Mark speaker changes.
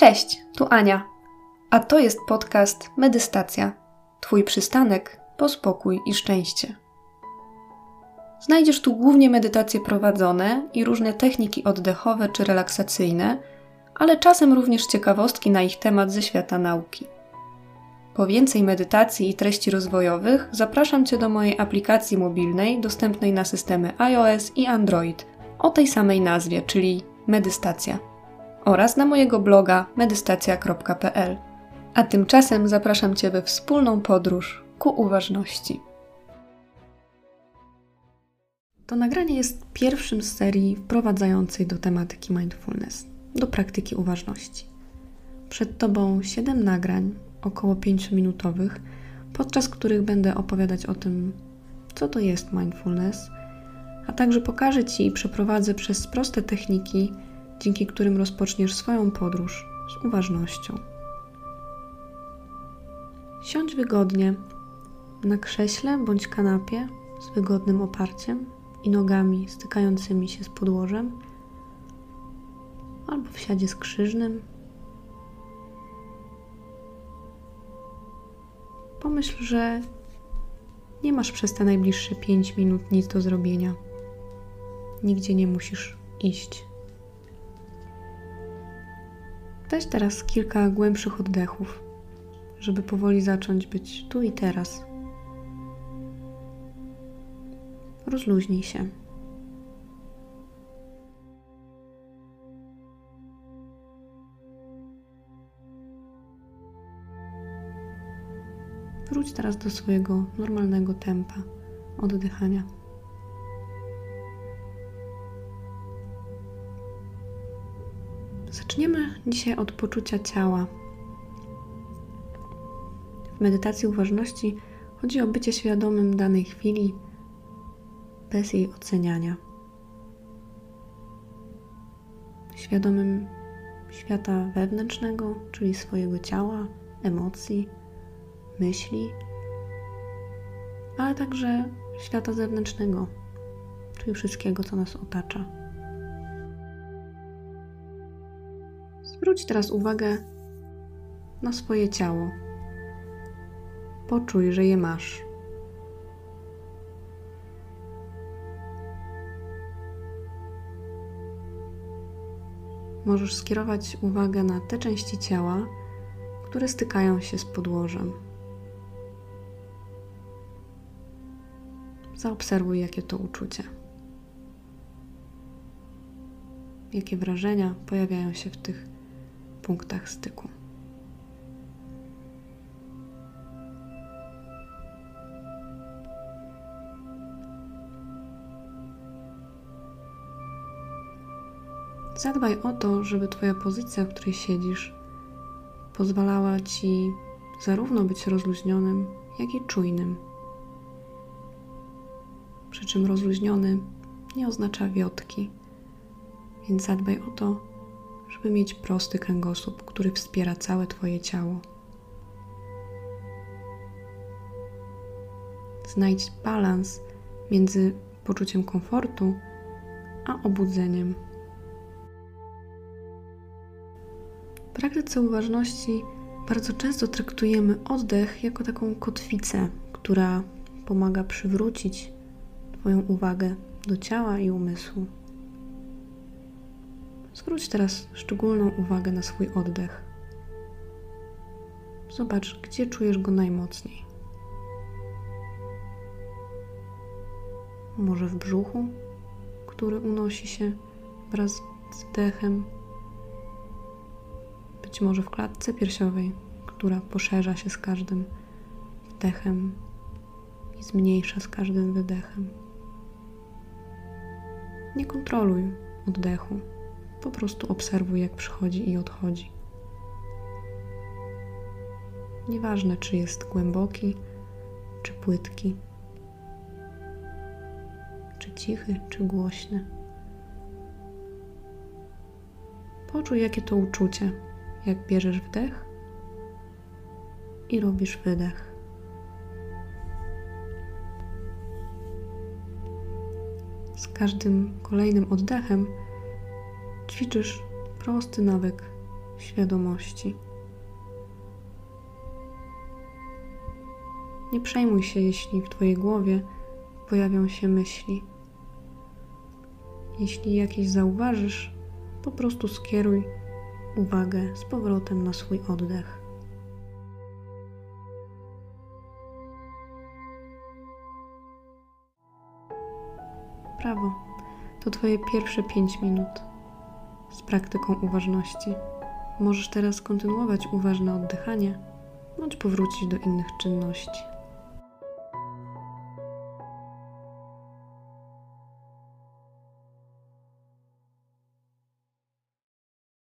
Speaker 1: Cześć, tu Ania. A to jest podcast Medystacja. Twój przystanek po spokój i szczęście. Znajdziesz tu głównie medytacje prowadzone i różne techniki oddechowe czy relaksacyjne, ale czasem również ciekawostki na ich temat ze świata nauki. Po więcej medytacji i treści rozwojowych zapraszam Cię do mojej aplikacji mobilnej dostępnej na systemy iOS i Android o tej samej nazwie, czyli Medystacja oraz na mojego bloga medystacja.pl. A tymczasem zapraszam Cię we wspólną podróż ku uważności. To nagranie jest pierwszym z serii wprowadzającej do tematyki mindfulness, do praktyki uważności. Przed Tobą 7 nagrań, około 5-minutowych, podczas których będę opowiadać o tym, co to jest mindfulness, a także pokażę Ci i przeprowadzę przez proste techniki, dzięki którym rozpoczniesz swoją podróż z uważnością. Siądź wygodnie na krześle bądź kanapie z wygodnym oparciem i nogami stykającymi się z podłożem, albo w siadzie skrzyżnym. Pomyśl, że nie masz przez te najbliższe 5 minut nic do zrobienia. Nigdzie nie musisz iść. Weź teraz kilka głębszych oddechów, żeby powoli zacząć być tu i teraz. Rozluźnij się. Wróć teraz do swojego normalnego tempa oddychania. Zaczniemy dzisiaj od poczucia ciała. W medytacji uważności chodzi o bycie świadomym danej chwili bez jej oceniania. Świadomym świata wewnętrznego, czyli swojego ciała, emocji, myśli, ale także świata zewnętrznego, czyli wszystkiego, co nas otacza. Zwróć teraz uwagę na swoje ciało. Poczuj, że je masz. Możesz skierować uwagę na te części ciała, które stykają się z podłożem. Zaobserwuj, jakie to uczucie. Jakie wrażenia pojawiają się w tych punktach styku. Zadbaj o to, żeby Twoja pozycja, w której siedzisz, pozwalała Ci zarówno być rozluźnionym, jak i czujnym. Przy czym rozluźniony nie oznacza wiotki, więc zadbaj o to, żeby mieć prosty kręgosłup, który wspiera całe Twoje ciało. Znajdź balans między poczuciem komfortu a obudzeniem. W praktyce uważności bardzo często traktujemy oddech jako taką kotwicę, która pomaga przywrócić Twoją uwagę do ciała i umysłu. Zwróć teraz szczególną uwagę na swój oddech. Zobacz, gdzie czujesz go najmocniej. Może w brzuchu, który unosi się wraz z wdechem. Być może w klatce piersiowej, która poszerza się z każdym wdechem i zmniejsza z każdym wydechem. Nie kontroluj oddechu. Po prostu obserwuj, jak przychodzi i odchodzi. Nieważne, czy jest głęboki, czy płytki, czy cichy, czy głośny. Poczuj, jakie to uczucie, jak bierzesz wdech i robisz wydech. Z każdym kolejnym oddechem ćwiczysz prosty nawyk świadomości. Nie przejmuj się, jeśli w Twojej głowie pojawią się myśli. Jeśli jakieś zauważysz, po prostu skieruj uwagę z powrotem na swój oddech. Brawo. To Twoje pierwsze 5 minut z praktyką uważności. Możesz teraz kontynuować uważne oddychanie bądź powrócić do innych czynności.